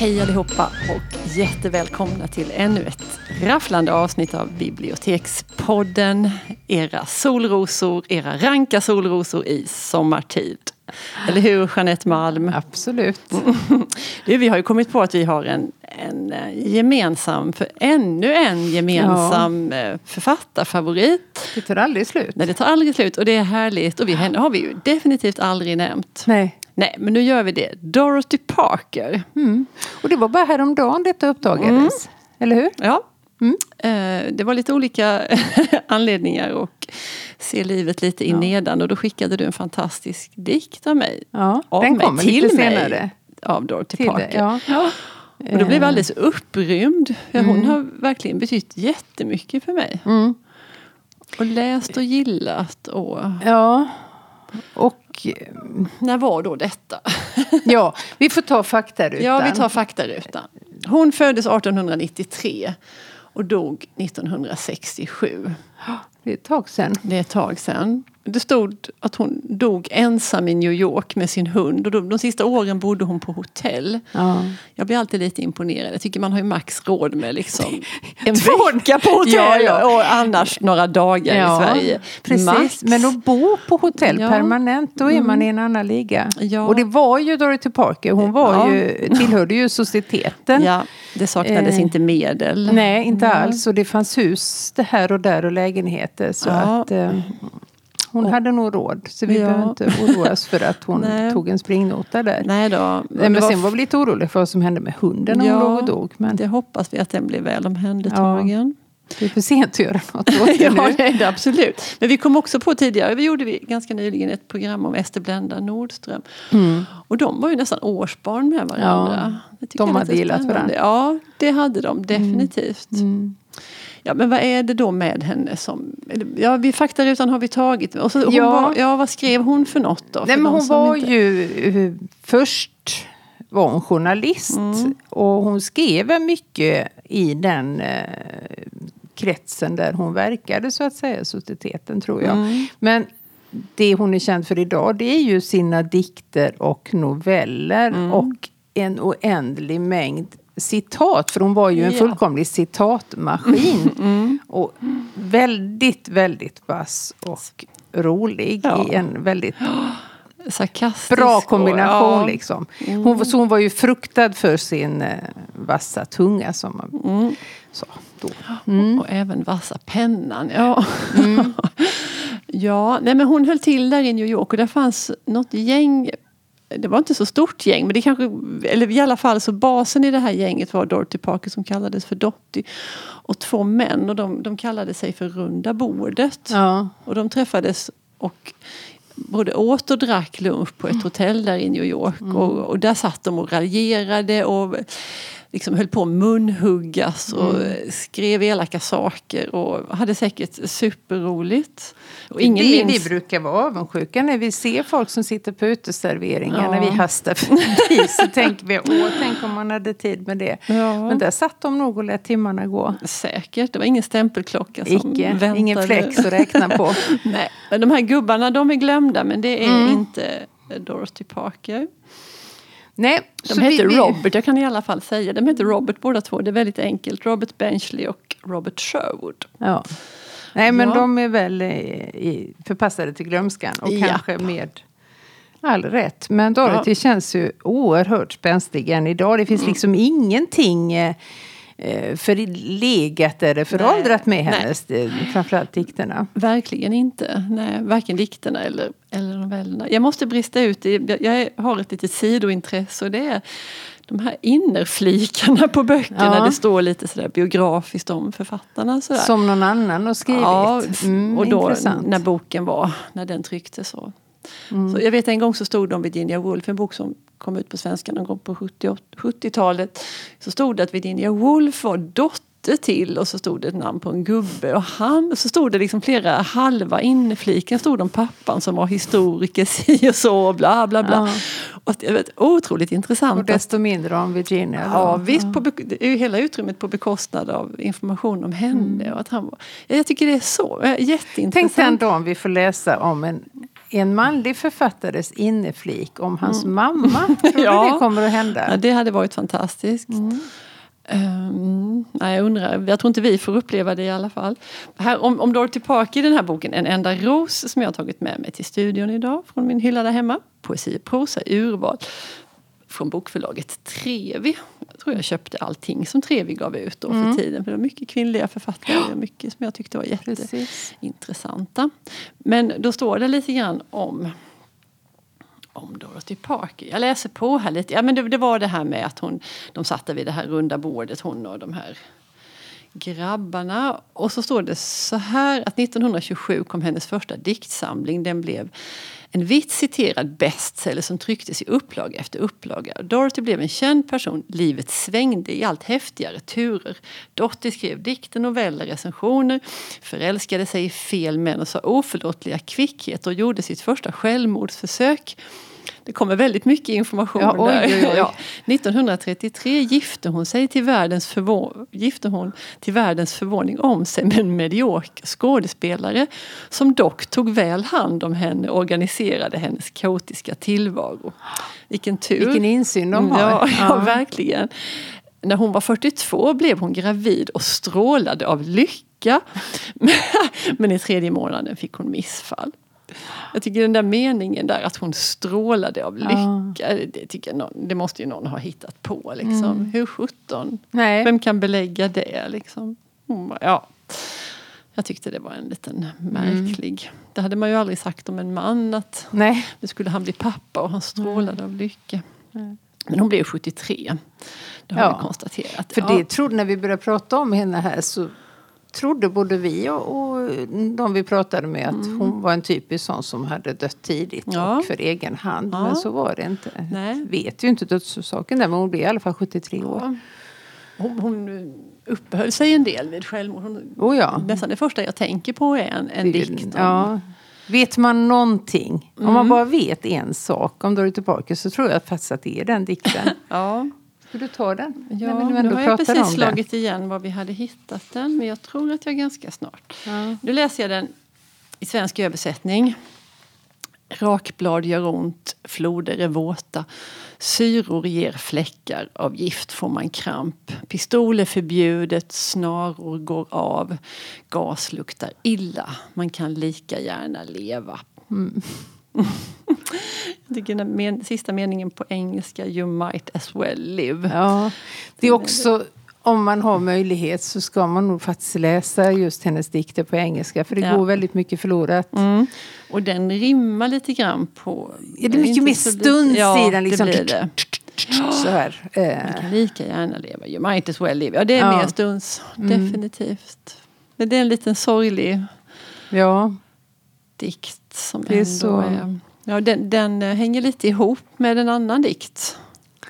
Hej allihopa och jättevälkomna till ännu ett rafflande avsnitt av Bibliotekspodden. Era solrosor, era ranka solrosor i sommartid. Eller hur Jeanette Malm? Absolut. Du, vi har ju kommit på att vi har en, en eh, gemensam, för ännu en gemensam ja. författarfavorit. Det tar aldrig slut. Nej, det tar aldrig slut och det är härligt. Och vi, henne har vi ju definitivt aldrig nämnt. Nej. Nej, men nu gör vi det. Dorothy Parker. Mm. Och det var bara häromdagen detta uppdagades. Mm. Eller hur? Ja. Mm. Eh, det var lite olika anledningar och se livet lite i ja. nedan. Och då skickade du en fantastisk dikt av mig. Ja, av den kommer till lite mig, senare. Av Dorothy till Parker. Det, ja. Och då blev jag alldeles upprymd. Hon mm. har verkligen betytt jättemycket för mig. Mm. Och läst och gillat. Och... Ja. Och när var då detta? ja, vi får ta faktarutan. Ja, vi tar faktarutan. Hon föddes 1893 och dog 1967. Det är ett tag sedan. Det är ett tag sedan. Det stod att hon dog ensam i New York med sin hund. Och de, de sista åren bodde hon på hotell. Ja. Jag blir alltid lite imponerad. Jag tycker man har ju max råd med liksom en vecka på hotell. Ja, ja, och annars några dagar i Sverige. Precis, max. men att bo på hotell permanent, då är mm. man i en annan liga. Ja. Och det var ju Dorothy Parker, hon var ju, tillhörde ju societeten. Ja, det saknades eh. inte medel. Nej, inte mm. alls. Och det fanns hus det här och där och lägenheter. Så att, eh, hon och, hade nog råd. Så vi ja. behöver inte oroa oss för att hon tog en springnota där. Nej då. Men var sen var vi lite oroliga för vad som hände med hunden när ja, hon låg och dog. Men... Det hoppas vi att den blir väl omhändertagen. Ja. Det är för sent att göra något åt det ja, det är det absolut. Men vi kom också på tidigare, vi gjorde vi ganska nyligen ett program om Ester Blenda Nordström. Mm. Och de var ju nästan årsbarn med varandra. Ja, de hade gillat varandra. Ja, det hade de definitivt. Mm. Mm. Ja men vad är det då med henne som... Ja, vi faktarutan har vi tagit. Och så, ja. Var, ja, vad skrev hon för något då? Nej, men hon var inte... ju... Först var hon journalist. Mm. Och hon skrev mycket i den eh, kretsen där hon verkade så att säga, societeten tror jag. Mm. Men det hon är känd för idag det är ju sina dikter och noveller mm. och en oändlig mängd citat, för hon var ju en fullkomlig citatmaskin. Mm. Och väldigt, väldigt vass och rolig ja. i en väldigt Sarkastisk bra kombination. Och, ja. liksom. Mm. hon, så hon var ju fruktad för sin eh, vassa tunga. Som man mm. sa då. Mm. Och, och, även vassa pennan. Ja. Mm. ja, nej, men hon höll till där i New York och där fanns något gäng det var inte så stort gäng, men det kanske, eller i alla fall så basen i det här gänget var Dorothy Parker som kallades för Dotty. Och två män och de, de kallade sig för Runda bordet. Ja. Och de träffades och både åt och drack lunch på ett hotell där i New York. Mm. Och, och, där satt de och raljerade och liksom höll på att munhuggas och mm. skrev elaka saker och hade säkert superroligt. Och ingen det, minns... Vi brukar vara avundsjuka när vi ser folk som sitter på uteserveringar ja. när vi hastar förbi. så tänker vi, åh, tänk om man hade tid med det. Ja. Men där satt de nog och lät timmarna gå. Säkert, det var ingen stämpelklocka som Icke, väntade. ingen flex att räkna på. Nej, men de här gubbarna de är glömda men det är mm. inte Dorothy Parker. Nej, de heter vi, Robert, jag kan i alla fall säga. De heter Robert båda två. Det är väldigt enkelt. Robert Benchley och Robert Sherwood. Ja. Nej men ja. de är väl i, förpassade till glömskan och ja. kanske med all rätt. Men Dorothy ja. känns ju oerhört spänstig än idag. Det finns mm. liksom ingenting eh, eh förlegat eller föråldrat med hennes, Nej. Eh, framförallt dikterna. Verkligen inte. Nej, varken dikterna eller, eller novellerna. Jag måste brista ut, jag har ett litet sidointresse och det är de här innerflikarna på böckerna. Ja. Det står lite sådär biografiskt om författarna. Sådär. Som någon annan har skrivit. Ja, mm, och då intressant. när boken var, när den trycktes. Så. Mm. så. Jag vet en gång så stod det om Virginia Woolf, en bok som kom ut på svenska någon gång på 70-talet. Så stod det att Virginia Woolf var dotter till och så stod det ett namn på en gubbe och han, så stod det liksom flera halva infliken stod om pappan som var historiker si och så och bla bla bla. Ja. Och det var otroligt intressant. Och desto mindre om Virginia. Då. Ja visst, ja. På, hela utrymmet på bekostnad av information om henne. Mm. Och att han, jag tycker det är så jätteintressant. Tänk den dagen vi får läsa om en en manlig författares inneflik om hans mamma. Tror du Ja. det kommer att hända? Ja, det hade varit fantastiskt. Ehm, nej, jag undrar, jag tror inte vi får uppleva det i alla fall. Här, om, om Dorothy Parker i den här boken, En enda ros, som jag har tagit med mig till studion idag från min hylla där hemma. Poesi och prosa urval från bokförlaget Trevi. Jag tror jag köpte allting som Trevi gav ut då för tiden. För det var mycket kvinnliga författare och mycket som jag tyckte var jätteintressanta. Men då står det lite grann om om Dorothy Parker. Jag läser på här lite. Ja, men det, det var det här med att hon, de satt vid det här runda bordet, hon och de här grabbarna. Och så står det så här att 1927 kom hennes första diktsamling. Den blev en vitt citerad bestseller som trycktes i upplaga efter upplaga. Dorothy blev en känd person. Livet svängde i allt häftigare turer. Dorothy skrev dikter, noveller, recensioner, förälskade sig i fel män och sa oförlåtliga kvickheter och gjorde sitt första självmordsförsök. Det kommer väldigt mycket information Ja, oj, där. oj, oj. Ja. 1933 gifte hon sig till världens, förvå- gifte hon till världens förvåning om sig med en medioker skådespelare som dock tog väl hand om henne och organiserade hennes kaotiska tillvaro. Vilken tur! Vilken insyn de har. Ja, ja, Ja. verkligen. När hon var 42 blev hon gravid och strålade av lycka. Men i tredje månaden fick hon missfall. Jag tycker den där meningen där att hon strålade av lycka. Det, tycker någon, det måste ju någon ha hittat på. Liksom. Hur sjutton? Vem kan belägga det? Liksom? Hon bara, ja. Jag tyckte det var en liten märklig. Det hade man ju aldrig sagt om en man. att Nej. nu skulle han bli pappa och han strålade av lycka. Men hon blev 73. Det har Ja. vi konstaterat. För Ja. det trodde, när vi började prata om henne här så trodde både vi och, och de vi pratade med att hon var en typisk sån som hade dött tidigt Mm. Ja. och för egen hand. Ja. Men så var det inte. Nej. Vet ju inte dödsorsaken där men hon blev i alla fall 73 år. Hon, hon uppehöll sig en del vid självmord. Hon, Oh ja. Nästan det första jag tänker på är en, en dikt. om- Ja. Vet man någonting, om Mm. man bara vet en sak om Dorothy Parker så tror jag faktiskt att det är den dikten. Ja, Ska du ta den? ja När vi nu har jag precis slagit igen var vi hade hittat den. Men jag tror att jag ganska snart. Ja. Nu läser jag den i svensk översättning. Rakblad gör ont, floder är våta. Syror ger fläckar, av gift får man kramp. Pistol är förbjudet, snaror går av. Gas luktar illa, man kan lika gärna leva. Jag tycker den men, sista meningen på engelska, you might as well live. Ja, det är också om man har möjlighet så ska man nog faktiskt läsa just hennes dikter på engelska för det Ja. går väldigt mycket förlorat. Mm. Och den rimmar lite grann på... Är det mycket mer stuns ja, i den? Liksom. det blir det. Så här. Eh, Man kan lika gärna leva. You might as well live. Ja, det är Ja. mer stuns. Definitivt. Men det är en liten sorglig ja, dikt som Det är så- är... Ja, den, den eh, hänger lite ihop med en annan dikt.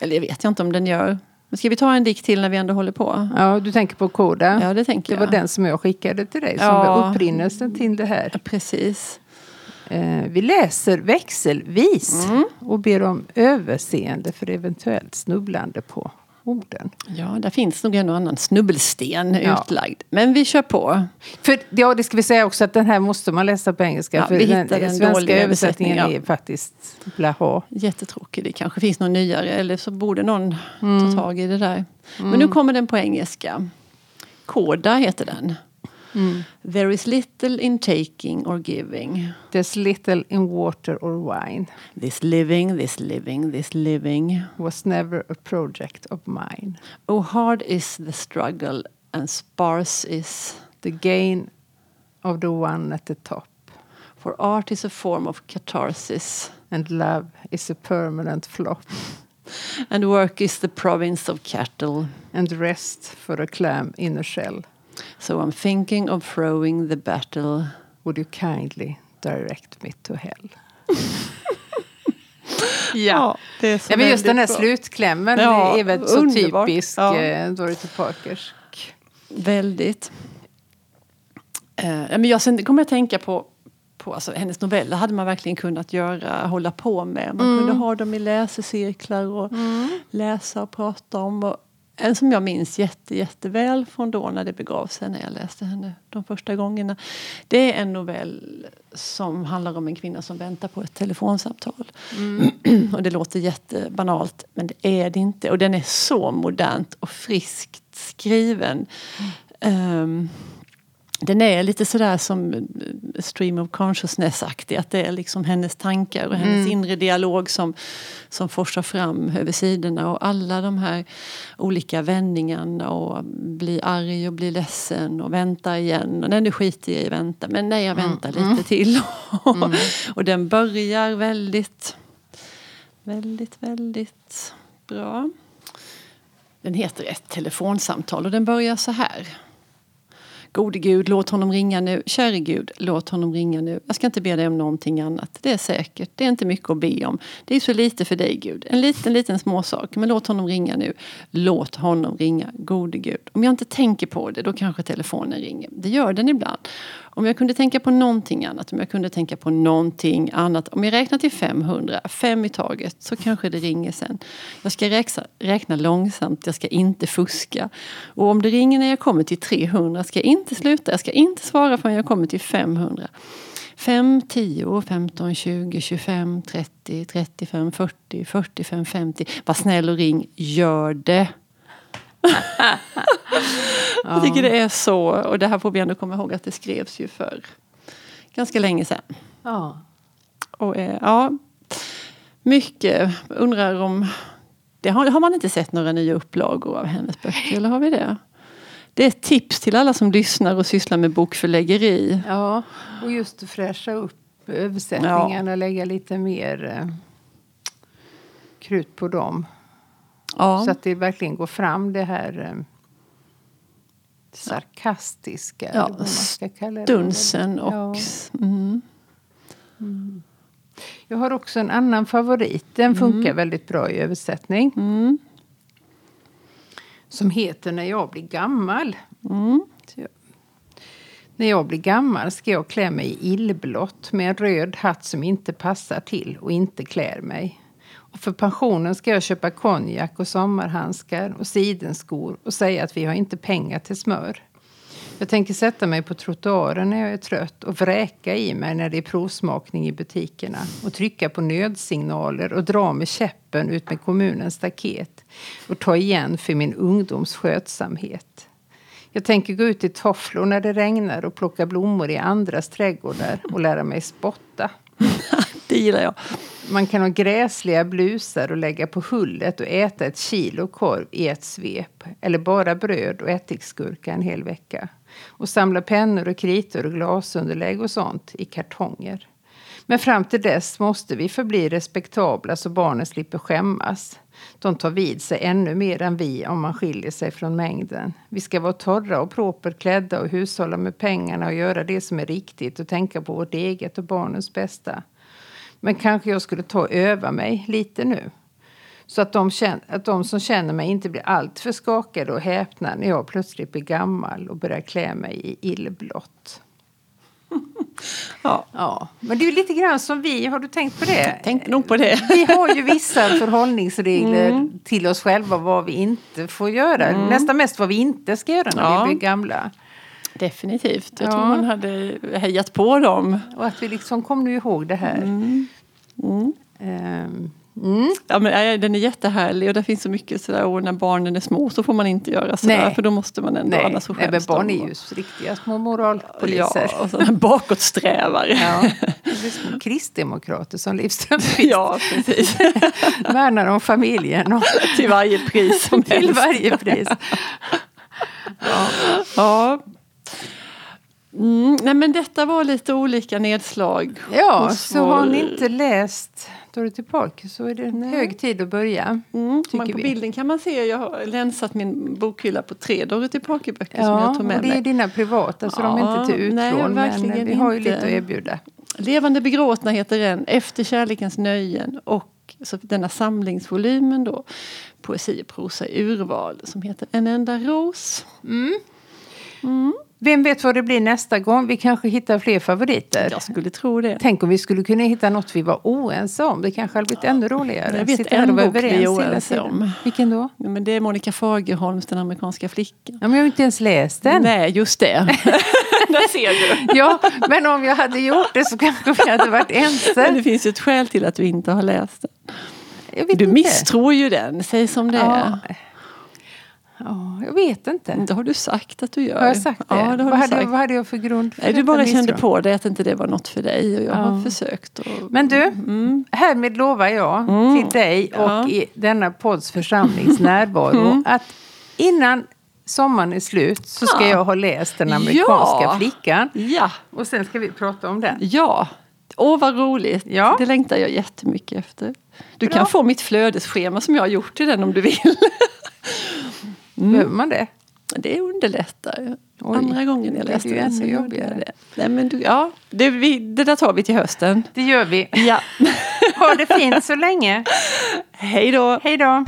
Eller jag vet jag inte om den gör. Men ska vi ta en dikt till när vi ändå håller på? ja, du tänker på Koda. Ja, det tänker det jag. var den som jag skickade till dig som Ja. var upprinnelsen till det här. Ja, Precis. Eh, vi läser växelvis Mm. och ber om överseende för eventuellt snubblande på orden. Ja, där finns nog en och annan snubbelsten Ja. utlagd. Men vi kör på. För, ja, det ska vi säga också att den här måste man läsa på engelska. Ja, för vi den, hittade en svenska översättningen översättning, ja. är faktiskt blaha. Jättetråkig. Det kanske finns någon nyare eller så borde någon Mm. ta tag i det där. Men nu kommer den på engelska. Koda heter den. Mm. There is little in taking or giving. There's little in water or wine. This living, this living, this living. Was never a project of mine. Oh hard is the struggle and sparse is The gain of the one at the top. For art is a form of catharsis And love is a permanent flop. and work is the province of cattle. And rest for a clam in a shell. So I'm thinking of throwing the battle. Would you kindly direct me to hell? Ja, det är så Ja, men just den här bra. slutklämmen Ja, är väl så underbart. typisk Ja. eh, Dorothy Parkers. Väldigt. Eh, men jag, sen kommer jag tänka på, på alltså, hennes noveller hade man verkligen kunnat göra, hålla på med. Man kunde ha dem i läsecirklar och läsa och prata om. Och en som jag minns jätte, jätteväl från då när det begav sig när jag läste henne de första gångerna. Det är en novell som handlar om en kvinna som väntar på ett telefonsamtal. Mm. och det låter jättebanalt men det är det inte. Och den är så modernt och friskt skriven. Mm. Um, den är lite sådär som stream of consciousness-aktig. Att det är liksom hennes tankar och hennes mm. inre dialog som, som forsar fram över sidorna. Och alla de här olika vändningarna och bli arg och bli ledsen och vänta igen. Och nej, nu skiter jag i vänta. Men nej, jag mm. väntar mm. lite till. mm. och den börjar väldigt, väldigt, väldigt bra. Den heter Ett telefonsamtal och den börjar så här. Gode Gud, låt honom ringa nu. Käre Gud, låt honom ringa nu. Jag ska inte be dig om någonting annat. Det är säkert. Det är inte mycket att be om. Det är så lite för dig Gud. En liten, liten småsak. Men låt honom ringa nu. Låt honom ringa. Gode Gud. Om jag inte tänker på det, då kanske telefonen ringer. Det gör den ibland. Om jag kunde tänka på någonting annat, om jag kunde tänka på någonting annat. Om jag räknar till 500, fem i taget, så kanske det ringer sen. Jag ska räkna, räkna långsamt, jag ska inte fuska. Och om det ringer när jag kommer till 300 ska jag inte sluta, jag ska inte svara förrän jag kommer till 500. 5, 10, 15, 20, 25, 30, 35, 40, 45, 50. Var snäll och ring, gör det. jag tycker det är så. Och det här får vi ändå komma ihåg att det skrevs ju för ganska länge sedan. Ja. Och eh, ja, mycket. Undrar om... Det har, har man inte sett några nya upplagor av hennes böcker, eller har vi det? Det är ett tips till alla som lyssnar och sysslar med bokförläggeri. Ja, och just att fräscha upp översättningarna och lägga lite mer eh, krut på dem. Ja. Så att det verkligen går fram det här eh, sarkastiska. Ja, man ska kalla det. Stunsen och... Ja. Mm. Mm. Jag har också en annan favorit. Den funkar mm. väldigt bra i översättning. Mm. Som heter När jag blir gammal. Mm. När jag blir gammal ska jag klä mig i illblått med en röd hatt som inte passar till och inte klär mig. Och för pensionen ska jag köpa konjak och sommarhandskar och sidenskor och säga att vi har inte pengar till smör. Jag tänker sätta mig på trottoaren när jag är trött och vräka i mig när det är provsmakning i butikerna och trycka på nödsignaler och dra med käppen ut med kommunens staket och ta igen för min ungdoms skötsamhet. Jag tänker gå ut i tofflor när det regnar och plocka blommor i andras trädgårdar och lära mig spotta. det gillar jag. Man kan ha gräsliga blusar och lägga på hullet och äta ett kilo korv i ett svep. Eller bara bröd och ättiksgurka en hel vecka. Och samla pennor och kritor och glasunderlägg och sånt i kartonger. Men fram till dess måste vi förbli respektabla så barnen slipper skämmas. De tar vid sig ännu mer än vi om man skiljer sig från mängden. Vi ska vara torra och propert klädda och hushålla med pengarna och göra det som är riktigt och tänka på vårt eget och barnens bästa. Men kanske jag skulle ta och öva mig lite nu. Så att de, känner, att de som känner mig inte blir alltför skakade och häpna när jag plötsligt blir gammal och börjar klä mig i illblått. Ja. ja. Men det är lite grann som vi, har du tänkt på det? Tänk nog på det. Vi har ju vissa förhållningsregler mm. till oss själva vad vi inte får göra. Mm. Nästan mest vad vi inte ska göra när ja. vi blir gamla. Definitivt. Jag ja. tror man hade hejat på dem. Och att vi liksom kom nu ihåg det här. Mm. Um. Mm. Ja, men, den är jättehärlig och det finns så mycket sådär, och när barnen är små så får man inte göra sådär Nej. för då måste man ändå, Nej. annars så Nej, men barn är ju riktiga små moralpoliser. Ja, och sådana bakåtsträvare. Ja, kristdemokrater som Liv Strömquist. Ja, precis. Värnar om familjen. Och till varje pris som Till helst. varje pris. Ja. ja. Mm, nej men detta var lite olika nedslag. Ja, så har ni inte läst Dorothy Parker så är det nej. hög tid att börja. Mm, på vi. bilden kan man se, jag har länsat min bokhylla på tre Dorothy Parker-böcker ja, som jag tog med och det är dina privata så ja, de är inte till utlån nej, men vi har ju lite att erbjuda. Levande begråtna heter den, Efter kärlekens nöjen och så denna samlingsvolymen då poesi och prosa urval som heter En enda ros. Mm. Mm. Vem vet vad det blir nästa gång? Vi kanske hittar fler favoriter. Jag skulle tro det. Tänk om vi skulle kunna hitta något vi var oense om. Det kanske hade blivit ännu roligare. Jag vet Sitta en bok vi är oense om. Vilken då? Ja, Men det är Monica Fagerholms Den amerikanska flickan. Ja, men jag har inte ens läst den. Nej, just det. Där ser du. Ja, men om jag hade gjort det så kanske vi hade varit Men ense. det finns ju ett skäl till att du inte har läst den. Jag Du inte. misstror ju den, säg som det är. Ja. Ja, jag vet inte. Det har du sagt att du gör. Har jag sagt det? Ja, det har vad, du hade sagt. jag, vad hade jag för grund för Nej, du bara kände på dig att inte det var något för dig. Och jag har Ja. försökt. Och... Men du, Mm. härmed lovar jag till dig och Ja. i denna podds församlings närvaro att innan sommaren är slut så ska Ja. jag ha läst Den amerikanska Ja. flickan. Ja, Och sen ska vi prata om den. ja. Åh, vad roligt. Ja. Det längtar jag jättemycket efter. Du Bra. kan få mitt flödesschema som jag har gjort till den om du vill. Behöver man det? Det underlättar. Oj, Andra gången det jag läste den ännu så gjorde jag det. Nej, men du, ja, det, vi, det där tar vi till hösten. Det gör vi. Ja. Ha det fint så länge. Hej då! Hej då!